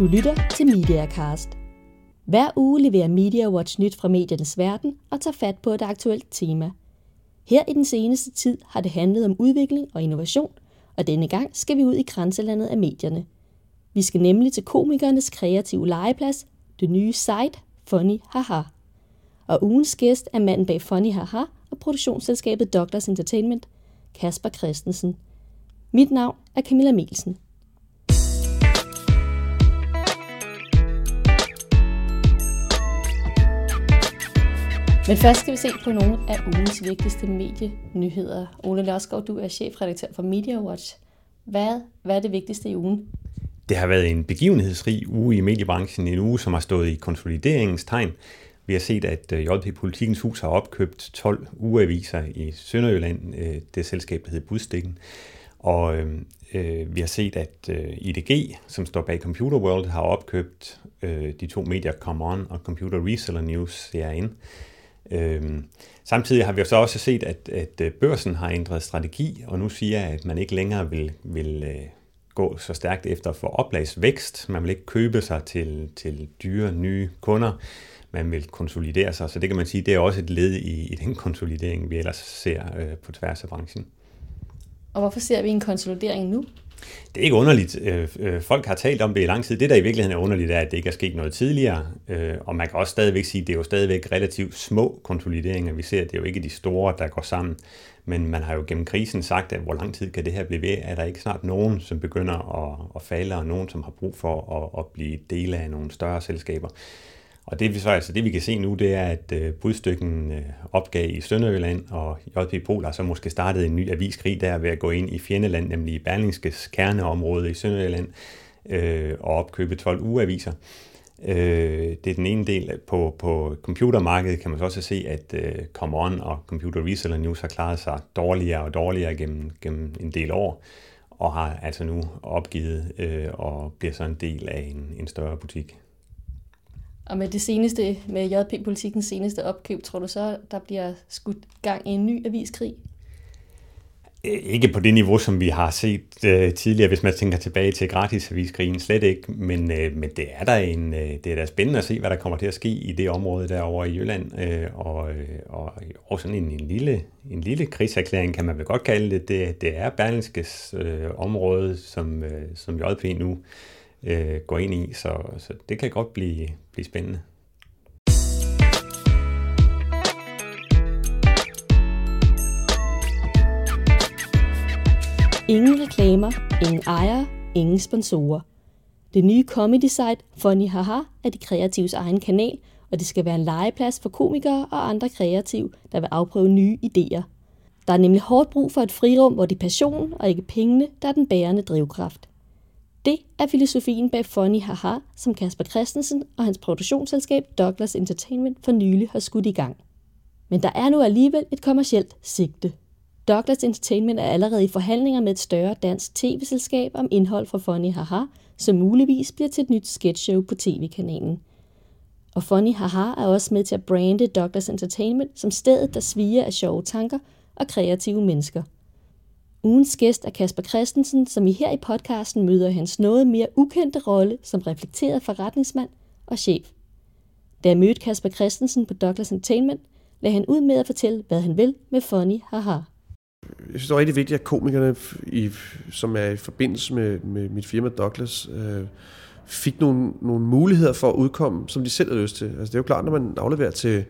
Du lytter til MediaCast. Hver uge leverer Media Watch nyt fra mediernes verden og tager fat på et aktuelt tema. Her i den seneste tid har det handlet om udvikling og innovation, og denne gang skal vi ud i grænselandet af medierne. Vi skal nemlig til komikernes kreative legeplads, det nye site Funny Haha. Og ugens gæst er manden bag Funny Haha og produktionsselskabet Doctors Entertainment, Kasper Christensen. Mit navn er Camilla Melsen. Men først skal vi se på nogle af ugens vigtigste medienyheder. Ole Lørsgaard, du er chefredaktør for MediaWatch. Hvad, hvad er det vigtigste i ugen? Det har været en begivenhedsrig uge i mediebranchen, en uge, som har stået i konsolideringens tegn. Vi har set, at øh, JP Politikens Hus har opkøbt 12 ugeaviser i Sønderjylland, øh, det selskab, der hedder Budstikken. Og øhm, øh, vi har set, at øh, IDG, som står bag Computer World, har opkøbt øh, de to medier Come On og Computer Reseller News CRN. Øhm, samtidig har vi så også set, at, at øh, børsen har ændret strategi, og nu siger at man ikke længere vil, vil øh, gå så stærkt efter for oplagsvækst. Man vil ikke købe sig til, til dyre nye kunder. Man vil konsolidere sig, så det kan man sige, det er også et led i, i den konsolidering, vi ellers ser øh, på tværs af branchen. Og hvorfor ser vi en konsolidering nu? Det er ikke underligt. Øh, øh, folk har talt om det i lang tid. Det, der i virkeligheden er underligt, er, at det ikke er sket noget tidligere. Øh, og man kan også stadigvæk sige, at det er jo stadigvæk relativt små konsolideringer, vi ser. Det er jo ikke de store, der går sammen. Men man har jo gennem krisen sagt, at hvor lang tid kan det her blive ved? Er der ikke snart nogen, som begynder at, at falde, og nogen, som har brug for at, at blive dele af nogle større selskaber? Og det, så, altså, det vi kan se nu, det er, at øh, budstykken øh, opgav i Sønderjylland, og JP Pol har så måske startet en ny aviskrig der ved at gå ind i fjendeland, nemlig i Berlingskes kerneområde i Sønderjylland, øh, og opkøbe 12 ugeaviser. Øh, det er den ene del. På, på computermarkedet kan man så også se, at øh, Come On og Computer Reseller News har klaret sig dårligere og dårligere gennem, gennem en del år, og har altså nu opgivet øh, og bliver så en del af en, en større butik. Og med det seneste, med JP-politikens seneste opkøb, tror du så, der bliver skudt gang i en ny aviskrig? Øh, ikke på det niveau, som vi har set øh, tidligere, hvis man tænker tilbage til gratisaviskrigen, slet ikke. Men, øh, men det er der en, øh, det er da spændende at se, hvad der kommer til at ske i det område derovre i Jylland. øh, og, øh, og, og sådan en, en, lille, en lille krigserklæring, kan man vel godt kalde det. Det, det er Berlingskes øh, område, som, øh, som JP nu øh, går ind i, så, så det kan godt blive, blive spændende. Ingen reklamer, ingen ejere, ingen sponsorer. Det nye comedy site Funny Haha er de kreatives egen kanal, og det skal være en legeplads for komikere og andre kreative, der vil afprøve nye idéer. Der er nemlig hårdt brug for et frirum, hvor det er passion og ikke pengene, der er den bærende drivkraft. Det er filosofien bag Funny Haha, som Kasper Christensen og hans produktionsselskab Douglas Entertainment for nylig har skudt i gang. Men der er nu alligevel et kommercielt sigte. Douglas Entertainment er allerede i forhandlinger med et større dansk tv-selskab om indhold fra Funny Haha, som muligvis bliver til et nyt sketchshow på tv-kanalen. Og Funny Haha er også med til at brande Douglas Entertainment som stedet, der sviger af sjove tanker og kreative mennesker. Ugens gæst er Kasper Christensen, som I her i podcasten møder hans noget mere ukendte rolle som reflekteret forretningsmand og chef. Da jeg mødte Kasper Christensen på Douglas Entertainment, lagde han ud med at fortælle, hvad han vil med Funny Haha jeg synes, det er rigtig vigtigt, at komikerne, i, som er i forbindelse med, med mit firma Douglas, øh, fik nogle, nogle muligheder for at udkomme, som de selv har lyst til. Altså, det er jo klart, når man afleverer til,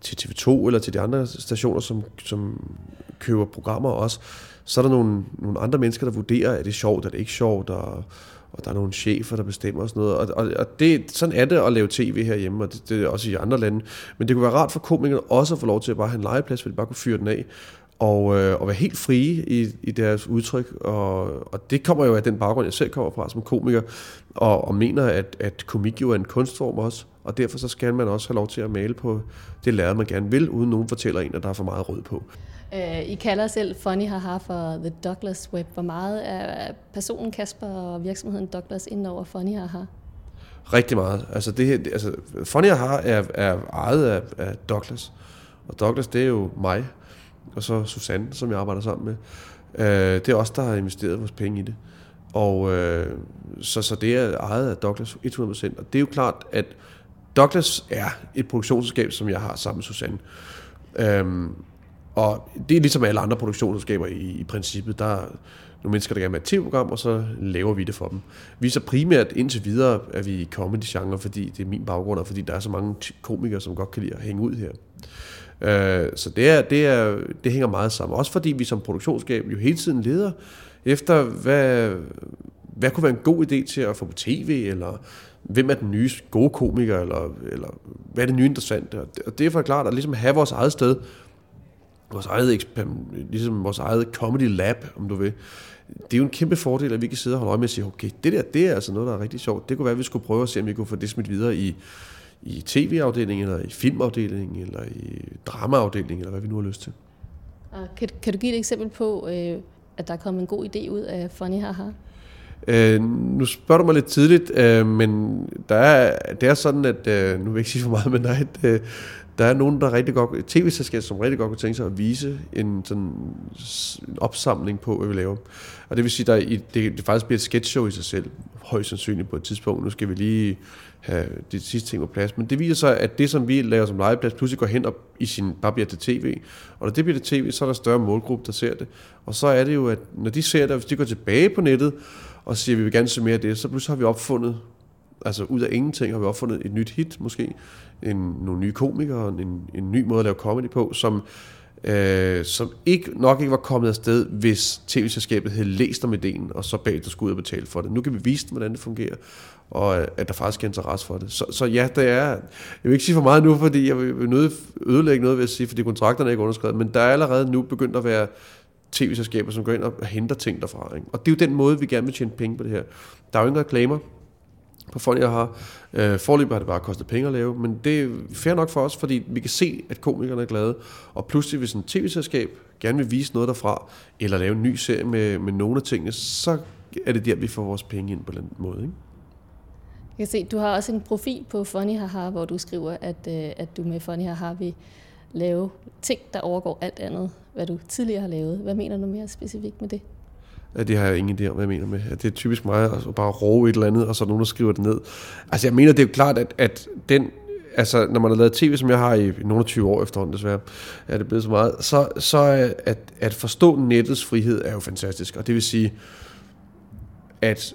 til TV2 eller til de andre stationer, som, som køber programmer også, så er der nogle, nogle andre mennesker, der vurderer, er det sjovt, er det ikke sjovt, og, og der er nogle chefer, der bestemmer og sådan noget. Og, og, og det, sådan er det at lave tv herhjemme, og det, det er også i andre lande. Men det kunne være rart for komikerne også at få lov til at bare have en legeplads, hvor de bare kunne fyre den af og, øh, og være helt frie i, i deres udtryk. Og, og det kommer jo af den baggrund, jeg selv kommer fra som komiker, og, og mener, at, at komik jo er en kunstform også, og derfor så skal man også have lov til at male på det lærred, man gerne vil, uden nogen fortæller en, at der er for meget rød på. Uh, I kalder selv Funny Haha for The Douglas Web. Hvor meget er personen Kasper og virksomheden Douglas inden over Funny Haha? Rigtig meget. Altså, det, altså Funny Haha er, er ejet af, af Douglas, og Douglas det er jo mig, og så Susanne, som jeg arbejder sammen med. Øh, det er os, der har investeret vores penge i det. Og øh, så, så det er ejet af Douglas 100%. Og det er jo klart, at Douglas er et produktionsselskab, som jeg har sammen med Susanne. Øhm, og det er ligesom alle andre produktionsselskaber i, i princippet. Der er nogle mennesker, der gerne vil have et tv-program, og så laver vi det for dem. Vi er så primært indtil videre, at vi i comedy-genre, fordi det er min baggrund, og fordi der er så mange komikere, som godt kan lide at hænge ud her. Øh, så det, er, det, er, det hænger meget sammen. Også fordi vi som produktionsskab jo hele tiden leder efter, hvad, hvad kunne være en god idé til at få på tv, eller hvem er den nye gode komiker, eller, eller hvad er det nye interessante. Og det er for klart at ligesom have vores eget sted, vores eget, ligesom vores eget comedy lab, om du vil. Det er jo en kæmpe fordel, at vi kan sidde og holde øje med og sige, okay, det der, det er altså noget, der er rigtig sjovt. Det kunne være, at vi skulle prøve at se, om vi kunne få det smidt videre i, i tv-afdelingen, eller i filmafdelingen, eller i dramaafdelingen, eller hvad vi nu har lyst til. Kan, kan du give et eksempel på, øh, at der er kommet en god idé ud af Funny Haha? Øh, nu spørger du mig lidt tidligt, øh, men der er, det er sådan, at, øh, nu vil jeg ikke sige for meget, men der er, et, øh, der er nogen, der rigtig godt, tv-selskab, som rigtig godt kunne tænke sig at vise en sådan en opsamling på, hvad vi laver. Og det vil sige, at det, det faktisk bliver et sketch show i sig selv, højst sandsynligt på et tidspunkt. Nu skal vi lige have de sidste ting på plads. Men det viser sig, at det, som vi laver som legeplads, pludselig går hen og i sin, bare bliver til tv. Og når det bliver til tv, så er der større målgruppe, der ser det. Og så er det jo, at når de ser det, hvis de går tilbage på nettet og siger, at vi vil gerne se mere af det, så pludselig har vi opfundet, altså ud af ingenting har vi opfundet et nyt hit måske, en, nogle nye komikere, en, en ny måde at lave comedy på, som, øh, som ikke, nok ikke var kommet afsted, hvis tv-selskabet havde læst om ideen, og så bagefter skulle ud og betale for det. Nu kan vi vise dem, hvordan det fungerer, og øh, at der faktisk er interesse for det. Så, så ja, det er, jeg vil ikke sige for meget nu, fordi jeg vil nødt ødelægge noget ved at sige, fordi kontrakterne er ikke underskrevet, men der er allerede nu begyndt at være tv-selskaber, som går ind og henter ting derfra. Ikke? Og det er jo den måde, vi gerne vil tjene penge på det her. Der er jo ingen reklamer på folk, jeg har. Øh, forløbet har det bare kostet penge at lave, men det er fair nok for os, fordi vi kan se, at komikerne er glade. Og pludselig, hvis en tv-selskab gerne vil vise noget derfra, eller lave en ny serie med, med nogle af tingene, så er det der, vi får vores penge ind på den måde. Ikke? Jeg kan se, du har også en profil på Funny Haha, hvor du skriver, at, øh, at du med Funny Haha vil lave ting, der overgår alt andet, hvad du tidligere har lavet. Hvad mener du mere specifikt med det? Ja, det har jeg ingen idé om, hvad jeg mener med. Det er typisk mig at bare roe et eller andet, og så er nogen, der skriver det ned. Altså jeg mener, det er jo klart, at, at den altså, når man har lavet tv, som jeg har i nogle 20 år efterhånden desværre, er det blevet så meget, så, så at, at forstå nettets frihed er jo fantastisk. Og det vil sige, at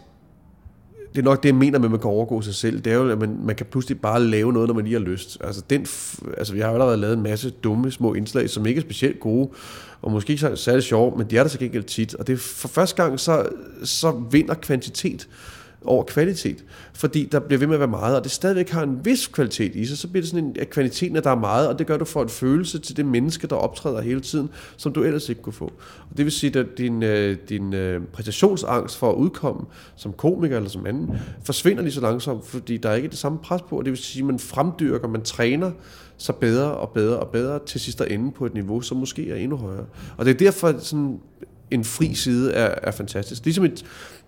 det er nok det, jeg mener med, at man kan overgå sig selv. Det er jo, at man, man kan pludselig bare lave noget, når man lige har lyst. Altså, den, altså, vi har allerede lavet en masse dumme små indslag, som ikke er specielt gode, og måske ikke særlig sjove, men de er der så gengæld tit. Og det er for første gang, så, så vinder kvantitet over kvalitet. Fordi der bliver ved med at være meget, og det stadigvæk har en vis kvalitet i sig, så bliver det sådan en, at kvaliteten, at der er meget, og det gør, at du får en følelse til det menneske, der optræder hele tiden, som du ellers ikke kunne få. Og det vil sige, at din, øh, din øh, præstationsangst for at udkomme som komiker eller som anden, forsvinder lige så langsomt, fordi der er ikke det samme pres på, og det vil sige, at man fremdyrker, man træner så bedre og bedre og bedre til sidst at ende på et niveau, som måske er endnu højere. Og det er derfor sådan en fri side er, er fantastisk. Ligesom et,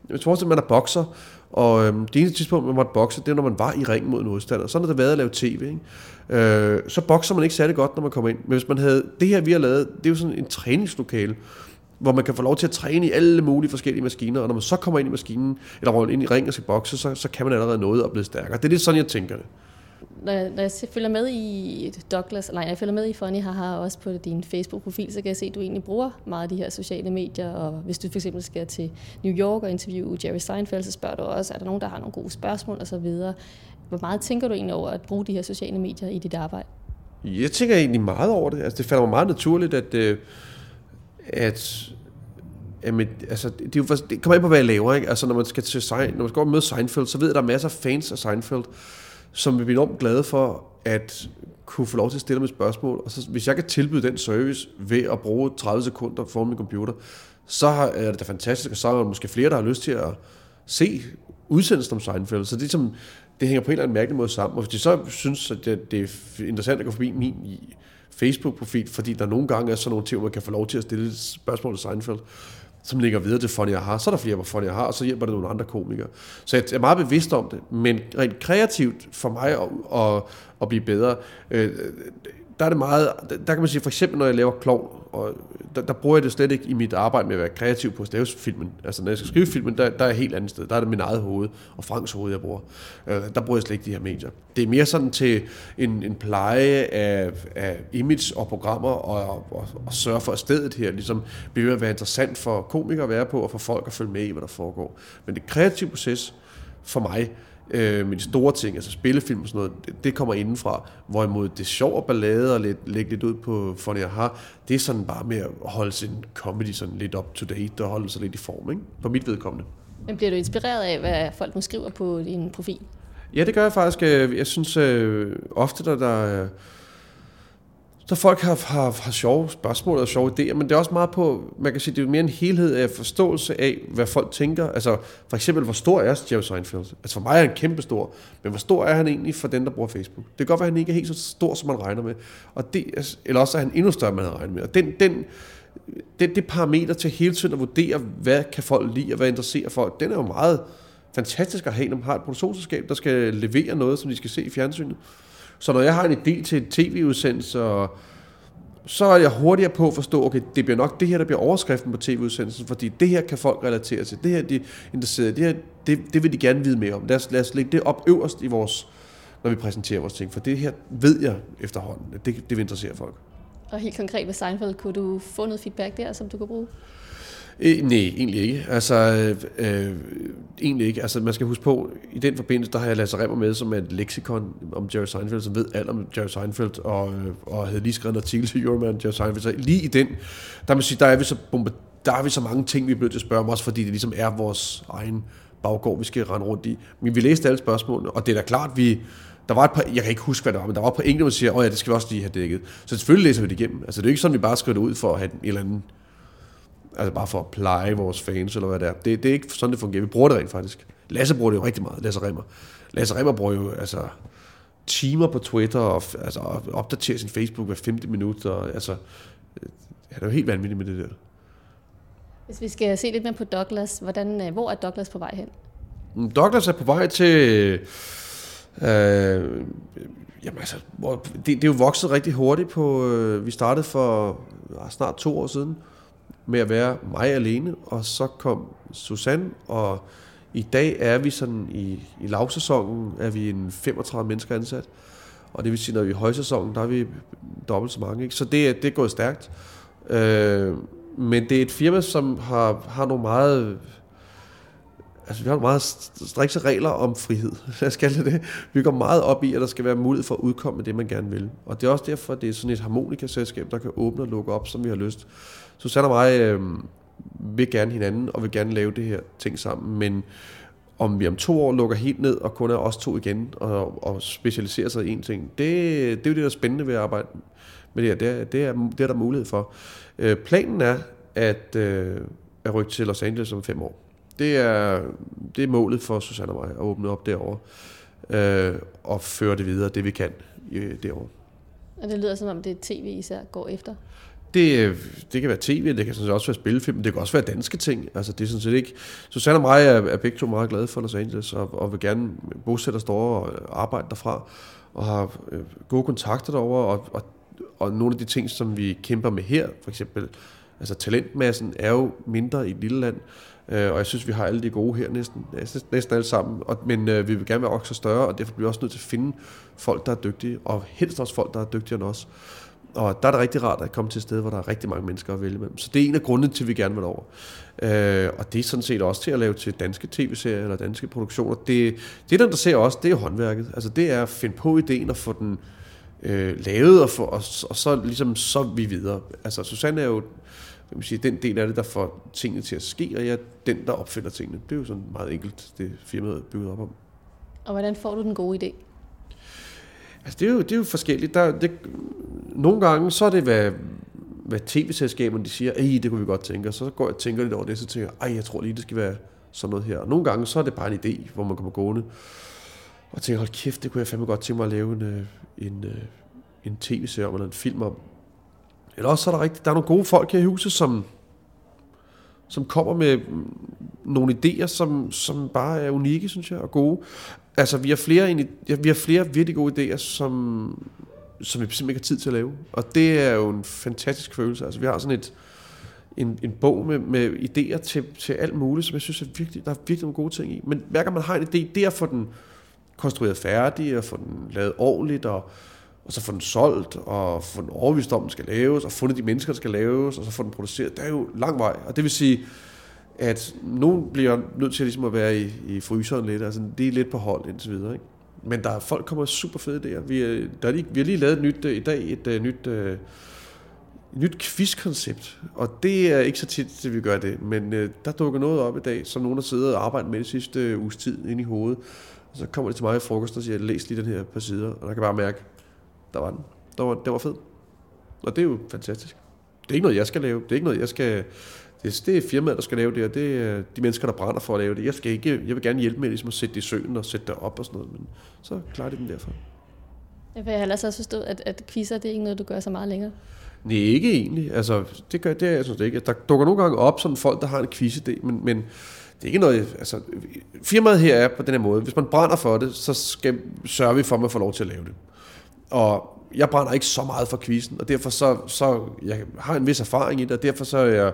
jeg tror, at man er bokser, og øhm, det eneste tidspunkt, man måtte bokse, det er, når man var i ringen mod en modstander. Sådan har det været at lave tv. Ikke? Øh, så bokser man ikke særlig godt, når man kommer ind. Men hvis man havde, det her vi har lavet, det er jo sådan en træningslokale, hvor man kan få lov til at træne i alle mulige forskellige maskiner, og når man så kommer ind i maskinen, eller ind i ringen og skal bokse, så, så kan man allerede noget og blive stærkere. Det er lidt sådan, jeg tænker det når, jeg, når jeg følger med i Douglas, nej, jeg følger med i Funny Haha også på din Facebook-profil, så kan jeg se, at du egentlig bruger meget af de her sociale medier, og hvis du for eksempel skal til New York og interviewe Jerry Seinfeld, så spørger du også, er der nogen, der har nogle gode spørgsmål osv. Hvor meget tænker du egentlig over at bruge de her sociale medier i dit arbejde? Jeg tænker egentlig meget over det. Altså, det falder mig meget naturligt, at, øh, at Jamen, altså, det, er jo, det kommer ind på, hvad jeg laver. Ikke? Altså, når man skal til når man skal og møde Seinfeld, så ved jeg, at der er masser af fans af Seinfeld som vil blive enormt glade for at kunne få lov til at stille mig spørgsmål. Og så, hvis jeg kan tilbyde den service ved at bruge 30 sekunder foran min computer, så er det da fantastisk, og så er der måske flere, der har lyst til at se udsendelsen om Seinfeld. Så det, som, det hænger på en eller anden mærkelig måde sammen. Og hvis de så synes, at det, det er interessant at gå forbi min Facebook-profil, fordi der nogle gange er sådan nogle ting, hvor man kan få lov til at stille spørgsmål til Seinfeld, som ligger videre til Funny har. Så er der flere på Funny har, og så hjælper det nogle andre komikere. Så jeg er meget bevidst om det, men rent kreativt for mig at, at, at blive bedre, øh, der er det meget, der kan man sige, for eksempel når jeg laver klovn, og der, der bruger jeg det slet ikke i mit arbejde med at være kreativ på at filmen. Altså når jeg skal skrive filmen, der, der er jeg helt andet sted. Der er det min eget hoved, og Franks hoved, jeg bruger. Øh, der bruger jeg slet ikke de her medier. Det er mere sådan til en, en pleje af, af image og programmer, og, og, og sørge for, at stedet her ligesom bliver at være interessant for komikere at være på, og for folk at følge med i, hvad der foregår. Men det kreative proces, for mig, øh, med de store ting, altså spillefilm og sådan noget, det, det kommer indenfra. Hvorimod det sjov og ballade og lidt, lægge lidt ud på Funny har, det er sådan bare med at holde sin comedy sådan lidt up to date og holde sig lidt i form, ikke? på mit vedkommende. Men bliver du inspireret af, hvad folk nu skriver på din profil? Ja, det gør jeg faktisk. Jeg synes øh, ofte, der, der så folk har, har, har sjove spørgsmål og sjove idéer, men det er også meget på, man kan sige, det er mere en helhed af forståelse af, hvad folk tænker. Altså for eksempel, hvor stor er Jerry Seinfeld? Altså for mig er han kæmpestor, men hvor stor er han egentlig for den, der bruger Facebook? Det kan godt være, at han ikke er helt så stor, som man regner med. Og det, altså, eller også er han endnu større, end man havde regnet med. Og den, den, det, det parameter til hele tiden at vurdere, hvad kan folk lide, og hvad interesserer folk, den er jo meget fantastisk at have, når man har et produktionsselskab, der skal levere noget, som de skal se i fjernsynet. Så når jeg har en idé til et tv-udsendelse, så er jeg hurtigere på at forstå, okay, det bliver nok det her, der bliver overskriften på tv-udsendelsen, fordi det her kan folk relatere til, det her de er interesseret det her, det, det vil de gerne vide mere om. Lad os, lad os lægge det op øverst i vores, når vi præsenterer vores ting, for det her ved jeg efterhånden, at det, det vil interessere folk. Og helt konkret ved Seinfeld, kunne du få noget feedback der, som du kunne bruge? Øh, nej, egentlig ikke. Altså, øh, øh, egentlig ikke. Altså, man skal huske på, i den forbindelse, der har jeg Lasse Remmer med, som er et leksikon om Jerry Seinfeld, som ved alt om Jerry Seinfeld, og, øh, og havde lige skrevet en artikel til Euroman Jerry Seinfeld. Så lige i den, der, man sige, der er vi så der er vi så mange ting, vi er blevet til at spørge om, også fordi det ligesom er vores egen baggård, vi skal rende rundt i. Men vi læste alle spørgsmålene, og det er da klart, vi, der var et par, jeg kan ikke huske, hvad det var, men der var et par enkelte, der siger, åh ja, det skal vi også lige have dækket. Så selvfølgelig læser vi det igennem. Altså det er jo ikke sådan, vi bare skriver det ud for at have en eller anden Altså bare for at pleje vores fans, eller hvad det er. Det, det er ikke sådan, det fungerer. Vi bruger det rent faktisk. Lasse bruger det jo rigtig meget, Lasse Remmer. Lasse Remmer bruger jo altså, timer på Twitter, og altså, opdaterer sin Facebook hver 15 minutter. Og, altså, han er jo helt vanvittig med det der. Hvis vi skal se lidt mere på Douglas, hvordan, øh, hvor er Douglas på vej hen? Mm, Douglas er på vej til... Øh, jamen altså, det, det er jo vokset rigtig hurtigt på... Øh, vi startede for snart to år siden med at være mig alene, og så kom Susanne, og i dag er vi sådan i, i lavsæsonen, er vi en 35 mennesker ansat, og det vil sige, når vi er i højsæsonen, der er vi dobbelt så mange. Ikke? Så det, det er gået stærkt. Øh, men det er et firma, som har, har nogle meget altså vi har meget strikse regler om frihed. Jeg skal det. Vi går meget op i, at der skal være mulighed for at udkomme med det, man gerne vil. Og det er også derfor, at det er sådan et harmonikaselskab, der kan åbne og lukke op, som vi har lyst. Susanne og mig øh, vil gerne hinanden, og vil gerne lave det her ting sammen, men om vi om to år lukker helt ned, og kun er os to igen, og, og specialiserer sig i en ting, det, det er jo det, der er spændende ved at arbejde med det her. Det er, det er, det er der mulighed for. Øh, planen er, at, øh, at rykke til Los Angeles om fem år. Det er, det er målet for Susanne og mig, at åbne op derovre, øh, og føre det videre, det vi kan øh, derovre. Og det lyder som om, det er tv især går efter? Det, øh, det kan være tv, det kan sådan også være spillefilm, det kan også være danske ting. Altså, det er sådan set ikke... Susanne og mig er, er begge to meget glade for Los Angeles, og, og vil gerne bosætte os derovre og arbejde derfra, og har øh, gode kontakter derovre, og, og, og nogle af de ting, som vi kæmper med her, for eksempel, altså talentmassen er jo mindre i et lille land, øh, og jeg synes, vi har alle de gode her næsten, næsten alle sammen, og, men øh, vi vil gerne være også større, og derfor bliver vi også nødt til at finde folk, der er dygtige, og helst også folk, der er dygtigere end os. Og der er det rigtig rart at komme til et sted, hvor der er rigtig mange mennesker at vælge mellem. Så det er en af grundene til, at vi gerne vil over. Øh, og det er sådan set også til at lave til danske tv-serier eller danske produktioner. Det, det der interesserer os, det er håndværket. Altså det er at finde på ideen og få den øh, lavet, og, få, og, og så ligesom så vi videre. Altså Susanne er jo jeg vil sige, den del af det, der får tingene til at ske, og jeg er den, der opfinder tingene. Det er jo sådan meget enkelt, det firmaet er bygget op om. Og hvordan får du den gode idé? Altså, det er jo, det er jo forskelligt. Der, det, nogle gange, så er det, hvad, hvad tv-selskaberne de siger, ej, det kunne vi godt tænke, og så går jeg og tænker lidt over det, så tænker jeg, jeg tror lige, det skal være sådan noget her. Og nogle gange, så er det bare en idé, hvor man kommer gående, og tænker, hold kæft, det kunne jeg fandme godt tænke mig at lave en, øh, en, øh, en tv-serie om, eller en film om. Eller også så er der rigtigt, der er nogle gode folk her i huset, som, som kommer med mm, nogle idéer, som, som bare er unikke, synes jeg, og gode. Altså, vi har flere, vi har flere virkelig gode idéer, som, som vi simpelthen ikke har tid til at lave. Og det er jo en fantastisk følelse. Altså, vi har sådan et, en, en bog med, med idéer til, til alt muligt, som jeg synes er virkelig, der er virkelig nogle gode ting i. Men hver gang man har en idé, det er at få den konstrueret færdig, og få den lavet ordentligt, og, og så få den solgt, og få den overvist om, den skal laves, og fundet de mennesker, der skal laves, og så få den produceret. Det er jo lang vej. Og det vil sige, at nogen bliver nødt til ligesom at være i, i fryseren lidt, altså det er lidt på hold indtil videre, ikke? Men der er, folk kommer super fede idéer. Vi, øh, der er lige, vi har lige lavet et nyt, øh, i dag et uh, nyt, et nyt quizkoncept, og det er ikke så tit, at vi gør det, men der dukker noget op i dag, som nogen har siddet og arbejdet med det sidste uges tid ind i hovedet, og så kommer de til mig i frokost og siger, læs lige den her par sider, og der kan bare mærke, der var den. Der var, det var fed. Og det er jo fantastisk. Det er ikke noget, jeg skal lave. Det er ikke noget, jeg skal det, det er firmaet, der skal lave det, og det er de mennesker, der brænder for at lave det. Jeg, skal ikke, jeg vil gerne hjælpe med ligesom at sætte det i søen og sætte det op og sådan noget, men så klarer det den derfra. Jeg vil heller også forstå, at, at quizzer, det er ikke noget, du gør så meget længere. Nej, ikke egentlig. Altså, det gør det, jeg synes det ikke. Der dukker nogle gange op sådan folk, der har en quiz-idé, men, men det er ikke noget, altså, firmaet her er på den her måde. Hvis man brænder for det, så skal, sørger vi for, at man får lov til at lave det. Og jeg brænder ikke så meget for quizzen, og derfor så, så jeg har en vis erfaring i det, og derfor så er jeg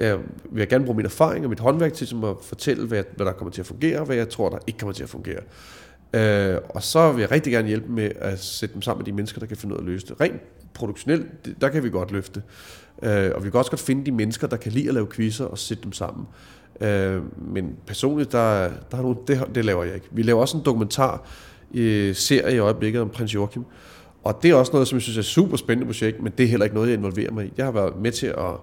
jeg vil jeg gerne bruge min erfaring og mit håndværk til ligesom at fortælle, hvad, hvad der kommer til at fungere, og hvad jeg tror, der ikke kommer til at fungere. Øh, og så vil jeg rigtig gerne hjælpe med at sætte dem sammen med de mennesker, der kan finde ud af at løse det. Rent produktionelt, der kan vi godt løfte. Øh, og vi kan også godt finde de mennesker, der kan lide at lave quizzer og sætte dem sammen. Øh, men personligt, der, der er nogle, det, det laver jeg ikke. Vi laver også en dokumentar øh, serie i øjeblikket om prins Joachim. Og det er også noget, som jeg synes er et super spændende projekt, men det er heller ikke noget, jeg involverer mig i. Jeg har været med til at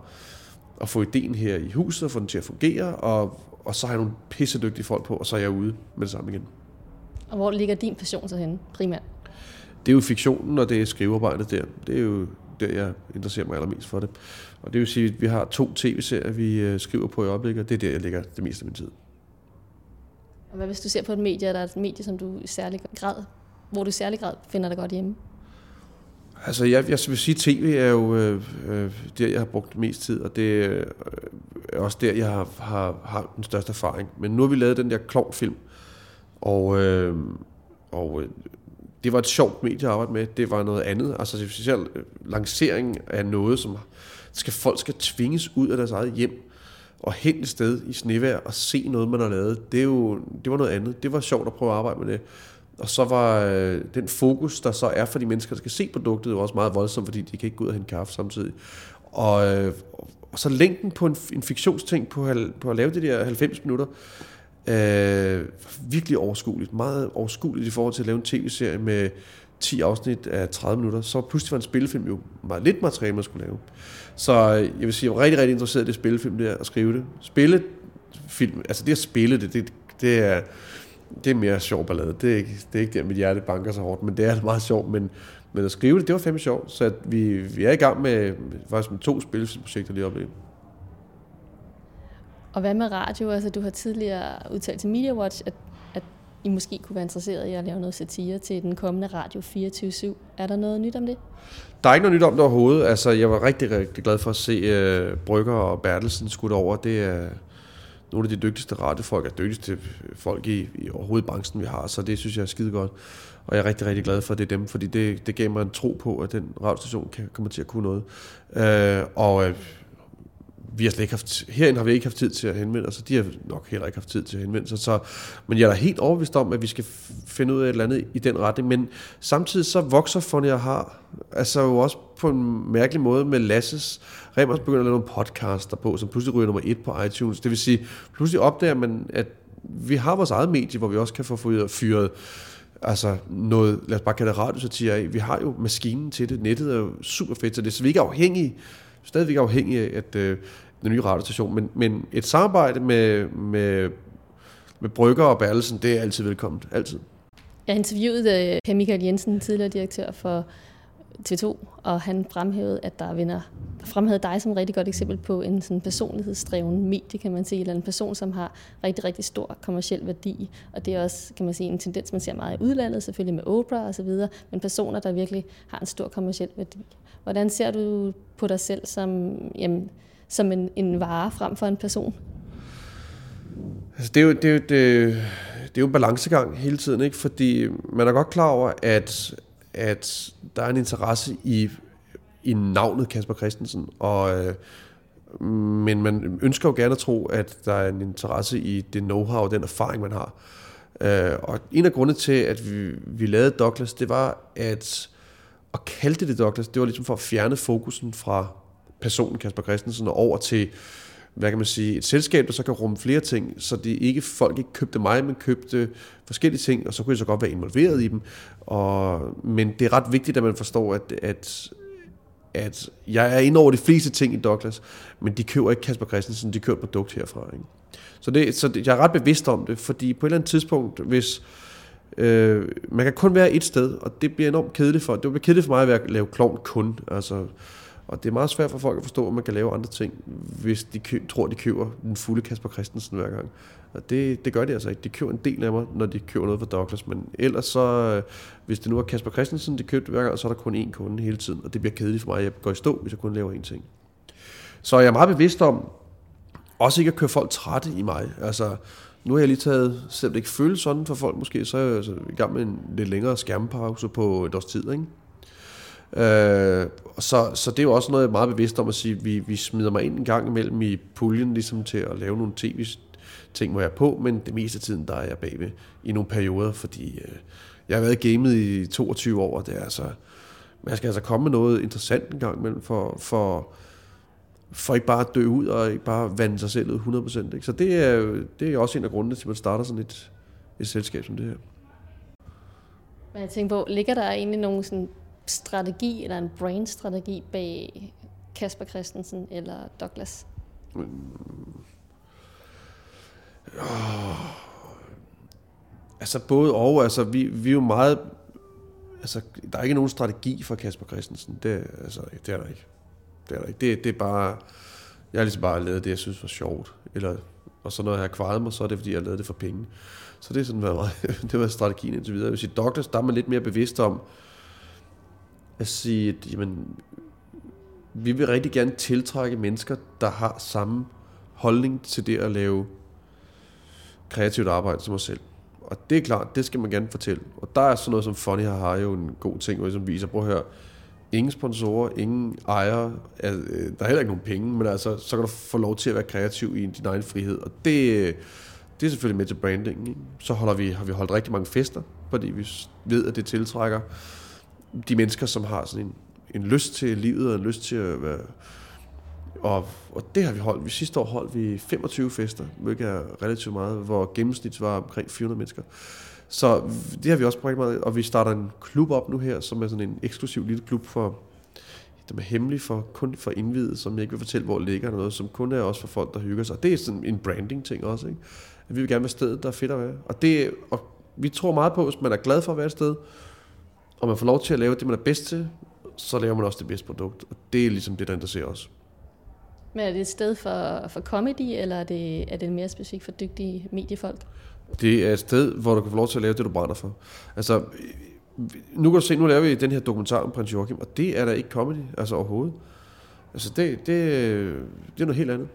at få ideen her i huset og få den til at fungere, og, og så har jeg nogle pissedygtige folk på, og så er jeg ude med det samme igen. Og hvor ligger din passion så henne, primært? Det er jo fiktionen, og det er skrivearbejdet der. Det er jo der, jeg interesserer mig allermest for det. Og det vil sige, at vi har to tv-serier, vi øh, skriver på i øjeblikket, og det er der, jeg ligger det meste af min tid. Og hvad hvis du ser på et medie, der er et medie, som du i særlig grad, hvor du i særlig grad finder dig godt hjemme? Altså, jeg, jeg vil sige, at tv er jo øh, øh, der, jeg har brugt mest tid, og det øh, er også der, jeg har, har, har den største erfaring. Men nu har vi lavet den der klovnfilm, og, øh, og øh, det var et sjovt medie at arbejde med. Det var noget andet. Altså, specielt øh, lancering af noget, som skal, folk skal tvinges ud af deres eget hjem og hen et sted i snevær og se noget, man har lavet. Det, er jo, det var noget andet. Det var sjovt at prøve at arbejde med det. Og så var øh, den fokus, der så er for de mennesker, der skal se produktet, jo også meget voldsom, fordi de kan ikke gå ud og hente kaffe samtidig. Og, øh, og så længden på en, en fiktionsting på, på at lave det der 90 minutter, øh, virkelig overskueligt. Meget overskueligt i forhold til at lave en tv-serie med 10 afsnit af 30 minutter. Så pludselig var en spillefilm jo meget lidt materiale, man skulle lave. Så øh, jeg vil sige, jeg var rigtig, rigtig interesseret i det spillefilm der, at skrive det. Spille film, altså det at spille det, det, det er det er mere sjov ballade. Det er, ikke, det er ikke der, mit hjerte banker så hårdt, men det er meget sjovt. Men, men at skrive det, det var fandme sjovt. Så at vi, vi er i gang med, faktisk med to spilprojekter lige oplevet. Og hvad med radio? Altså, du har tidligere udtalt til Media Watch, at, at I måske kunne være interesseret i at lave noget satire til den kommende Radio 24-7. Er der noget nyt om det? Der er ikke noget nyt om det overhovedet. Altså, jeg var rigtig, rigtig glad for at se uh, Brygger og Bertelsen skudt over. Det er, nogle af de dygtigste radiofolk er dygtigste folk i, i overhovedet branchen, vi har, så det synes jeg er skide godt. Og jeg er rigtig, rigtig glad for, at det er dem, fordi det, det gav mig en tro på, at den radiostation kan komme til at kunne noget. Øh, og øh, vi har slet ikke haft, herinde har vi ikke haft tid til at henvende os, og de har nok heller ikke haft tid til at henvende sig. Så, men jeg er da helt overbevist om, at vi skal finde ud af et eller andet i den retning. Men samtidig så vokser Fonny jeg har, altså jo også på en mærkelig måde med Lasses. Remmers begynder at lave nogle podcaster på, som pludselig ryger nummer et på iTunes. Det vil sige, pludselig opdager man, at vi har vores eget medie, hvor vi også kan få fyret altså noget, lad os bare kalde det radiosatire af. Vi har jo maskinen til det. Nettet er jo super fedt, så det så vi ikke afhængige, stadigvæk afhængige af, at, øh, den nye radiostation. Men, men et samarbejde med, med, med Brygger og Berlesen, det er altid velkomment. Altid. Jeg interviewede øh, Per Michael Jensen, tidligere direktør for TV2, og han fremhævede, at der vinder fremhævede dig som et rigtig godt eksempel på en sådan personlighedsdreven medie, kan man sige, eller en person, som har rigtig, rigtig stor kommersiel værdi. Og det er også, kan man sige, en tendens, man ser meget i udlandet, selvfølgelig med Oprah og så videre, men personer, der virkelig har en stor kommersiel værdi. Hvordan ser du på dig selv som, jamen, som en, en vare frem for en person? Altså, det, er jo, det, er jo, det, øh, det er jo en balancegang hele tiden, ikke? fordi man er godt klar over, at, at der er en interesse i, i navnet Kasper Christensen, og, øh, men man ønsker jo gerne at tro, at der er en interesse i det know-how og den erfaring, man har. Øh, og en af grundene til, at vi, vi lavede Douglas, det var, at at kalde det Douglas, det var ligesom for at fjerne fokusen fra personen Kasper Christensen og over til hvad kan man sige, et selskab, der så kan rumme flere ting, så det ikke folk ikke købte mig, men købte forskellige ting, og så kunne jeg så godt være involveret i dem. Og, men det er ret vigtigt, at man forstår, at, at, at jeg er inde over de fleste ting i Douglas, men de køber ikke Kasper Christensen, de køber et produkt herfra. Ikke? Så, det, så det, jeg er ret bevidst om det, fordi på et eller andet tidspunkt, hvis øh, man kan kun være et sted, og det bliver enormt kedeligt for, det bliver kedeligt for mig at være, lave klovn kun, altså og det er meget svært for folk at forstå, at man kan lave andre ting, hvis de kø- tror, de køber den fulde Kasper Christensen hver gang. Og det, det gør de altså ikke. De køber en del af mig, når de køber noget fra Douglas. Men ellers så, øh, hvis det nu er Kasper Christensen, de købte hver gang, så er der kun én kunde hele tiden. Og det bliver kedeligt for mig. Jeg går i stå, hvis jeg kun laver én ting. Så jeg er meget bevidst om, også ikke at køre folk trætte i mig. Altså, nu har jeg lige taget, selvom det ikke føles sådan for folk måske, så er jeg altså i gang med en lidt længere skærmpause på et års tid, ikke? Øh, så, så det er jo også noget, jeg er meget bevidst om at sige, vi, vi smider mig ind en gang imellem i puljen, ligesom til at lave nogle tv-ting, hvor jeg er på, men det meste af tiden, der er jeg bagved i nogle perioder, fordi øh, jeg har været gamet i 22 år, og det er altså, man skal altså komme med noget interessant en gang imellem, for, for, for ikke bare at dø ud, og ikke bare vande sig selv ud 100%. Ikke? Så det er, det er også en af grundene til, at man starter sådan et, et selskab som det her. Men jeg tænker på, ligger der egentlig nogle sådan strategi eller en brain-strategi bag Kasper Christensen eller Douglas? Mm. Oh. Altså både og, altså vi, vi er jo meget, altså der er ikke nogen strategi for Kasper Christensen, det, altså, det er der ikke. Det er der ikke. Det, det er bare, jeg har ligesom bare lavet det, jeg synes var sjovt, eller, og så når jeg har kvaret mig, så er det fordi, jeg har det for penge. Så det er sådan været, det var strategien indtil videre. Hvis i Douglas, der er man lidt mere bevidst om, at sige, at jamen, vi vil rigtig gerne tiltrække mennesker, der har samme holdning til det at lave kreativt arbejde som os selv. Og det er klart, det skal man gerne fortælle. Og der er sådan noget som Funny har jo en god ting, hvor som ligesom viser, prøv at høre, ingen sponsorer, ingen ejere, øh, der er heller ikke nogen penge, men altså, så kan du få lov til at være kreativ i din egen frihed. Og det, øh, det er selvfølgelig med til branding. Ikke? Så holder vi, har vi holdt rigtig mange fester, fordi vi ved, at det tiltrækker de mennesker, som har sådan en, en lyst til livet og en lyst til at være... Og, og det har vi holdt. Vi sidste år holdt vi 25 fester, hvilket er relativt meget, hvor gennemsnit var omkring 400 mennesker. Så det har vi også brugt meget, og vi starter en klub op nu her, som er sådan en eksklusiv lille klub for, der er hemmelig for, kun for indvidet, som jeg ikke vil fortælle, hvor ligger, noget, som kun er også for folk, der hygger sig. Det er sådan en branding ting også, ikke? At vi vil gerne være stedet, der er fedt at være. Og, det, og vi tror meget på, hvis man er glad for at være et sted, og man får lov til at lave det, man er bedst til, så laver man også det bedste produkt. Og det er ligesom det, der interesserer os. Men er det et sted for, for comedy, eller er det, er det mere specifikt for dygtige mediefolk? Det er et sted, hvor du kan få lov til at lave det, du brænder for. Altså, nu kan du se, nu laver vi den her dokumentar om prins Joachim, og det er da ikke comedy, altså overhovedet. Altså, det, det, det er noget helt andet.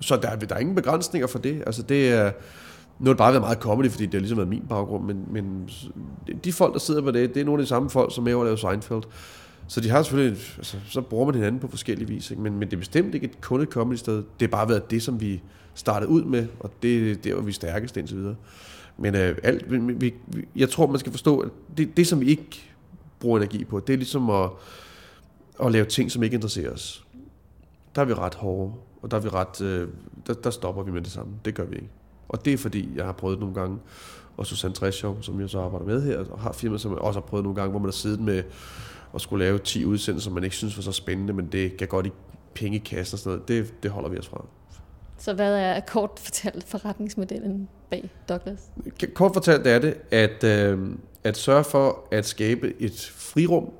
Så der, der er ingen begrænsninger for det. Altså, det er, nu har det bare været meget comedy, fordi det har ligesom været min baggrund, men, men de folk, der sidder på det, det er nogle af de samme folk, som er over lave Seinfeld. Så de har selvfølgelig, altså, så bruger man hinanden på forskellige vis, ikke? Men, men det er bestemt ikke et kun et comedy sted. Det har bare været det, som vi startede ud med, og det er der, hvor vi er stærkest indtil videre. Men øh, alt, vi, vi, jeg tror, man skal forstå, at det, det, som vi ikke bruger energi på, det er ligesom at, at lave ting, som ikke interesserer os. Der er vi ret hårde, og der, er vi ret, øh, der, der stopper vi med det samme. Det gør vi ikke. Og det er fordi, jeg har prøvet nogle gange, og Susanne Treschow, som jeg så arbejder med her, og har firma, som jeg også har prøvet nogle gange, hvor man har siddet med at skulle lave 10 udsendelser, som man ikke synes var så spændende, men det kan godt i penge i kassen og sådan noget. Det, det holder vi os fra. Så hvad er kort fortalt forretningsmodellen bag Douglas? Kort fortalt er det, at, øh, at sørge for at skabe et frirum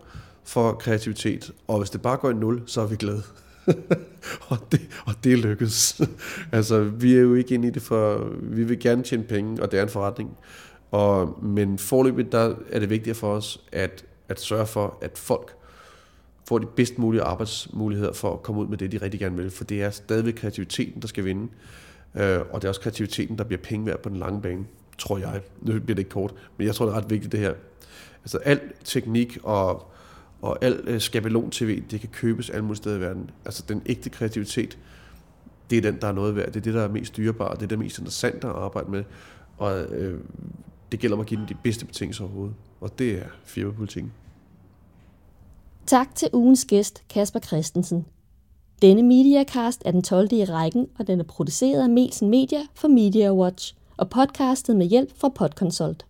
for kreativitet, og hvis det bare går i nul, så er vi glade. og, det, og det lykkedes. altså, vi er jo ikke inde i det for, vi vil gerne tjene penge, og det er en forretning. Og, men forløbet, der er det vigtigt for os, at, at sørge for, at folk får de bedst mulige arbejdsmuligheder for at komme ud med det, de rigtig gerne vil. For det er stadigvæk kreativiteten, der skal vinde. Øh, og det er også kreativiteten, der bliver penge værd på den lange bane, tror jeg. Nu bliver det ikke kort, men jeg tror, det er ret vigtigt det her, Altså al teknik og, og al øh, skabelon-tv, det kan købes alle mulige steder i verden. Altså den ægte kreativitet, det er den, der er noget værd. Det er det, der er mest dyrebart. Det er det mest interessant at arbejde med. Og øh, det gælder om at give dem de bedste betingelser overhovedet. Og det er firmapolitikken. Tak til ugens gæst, Kasper Christensen. Denne Mediacast er den 12. i rækken, og den er produceret af Melsen Media for Media Watch og podcastet med hjælp fra Podconsult.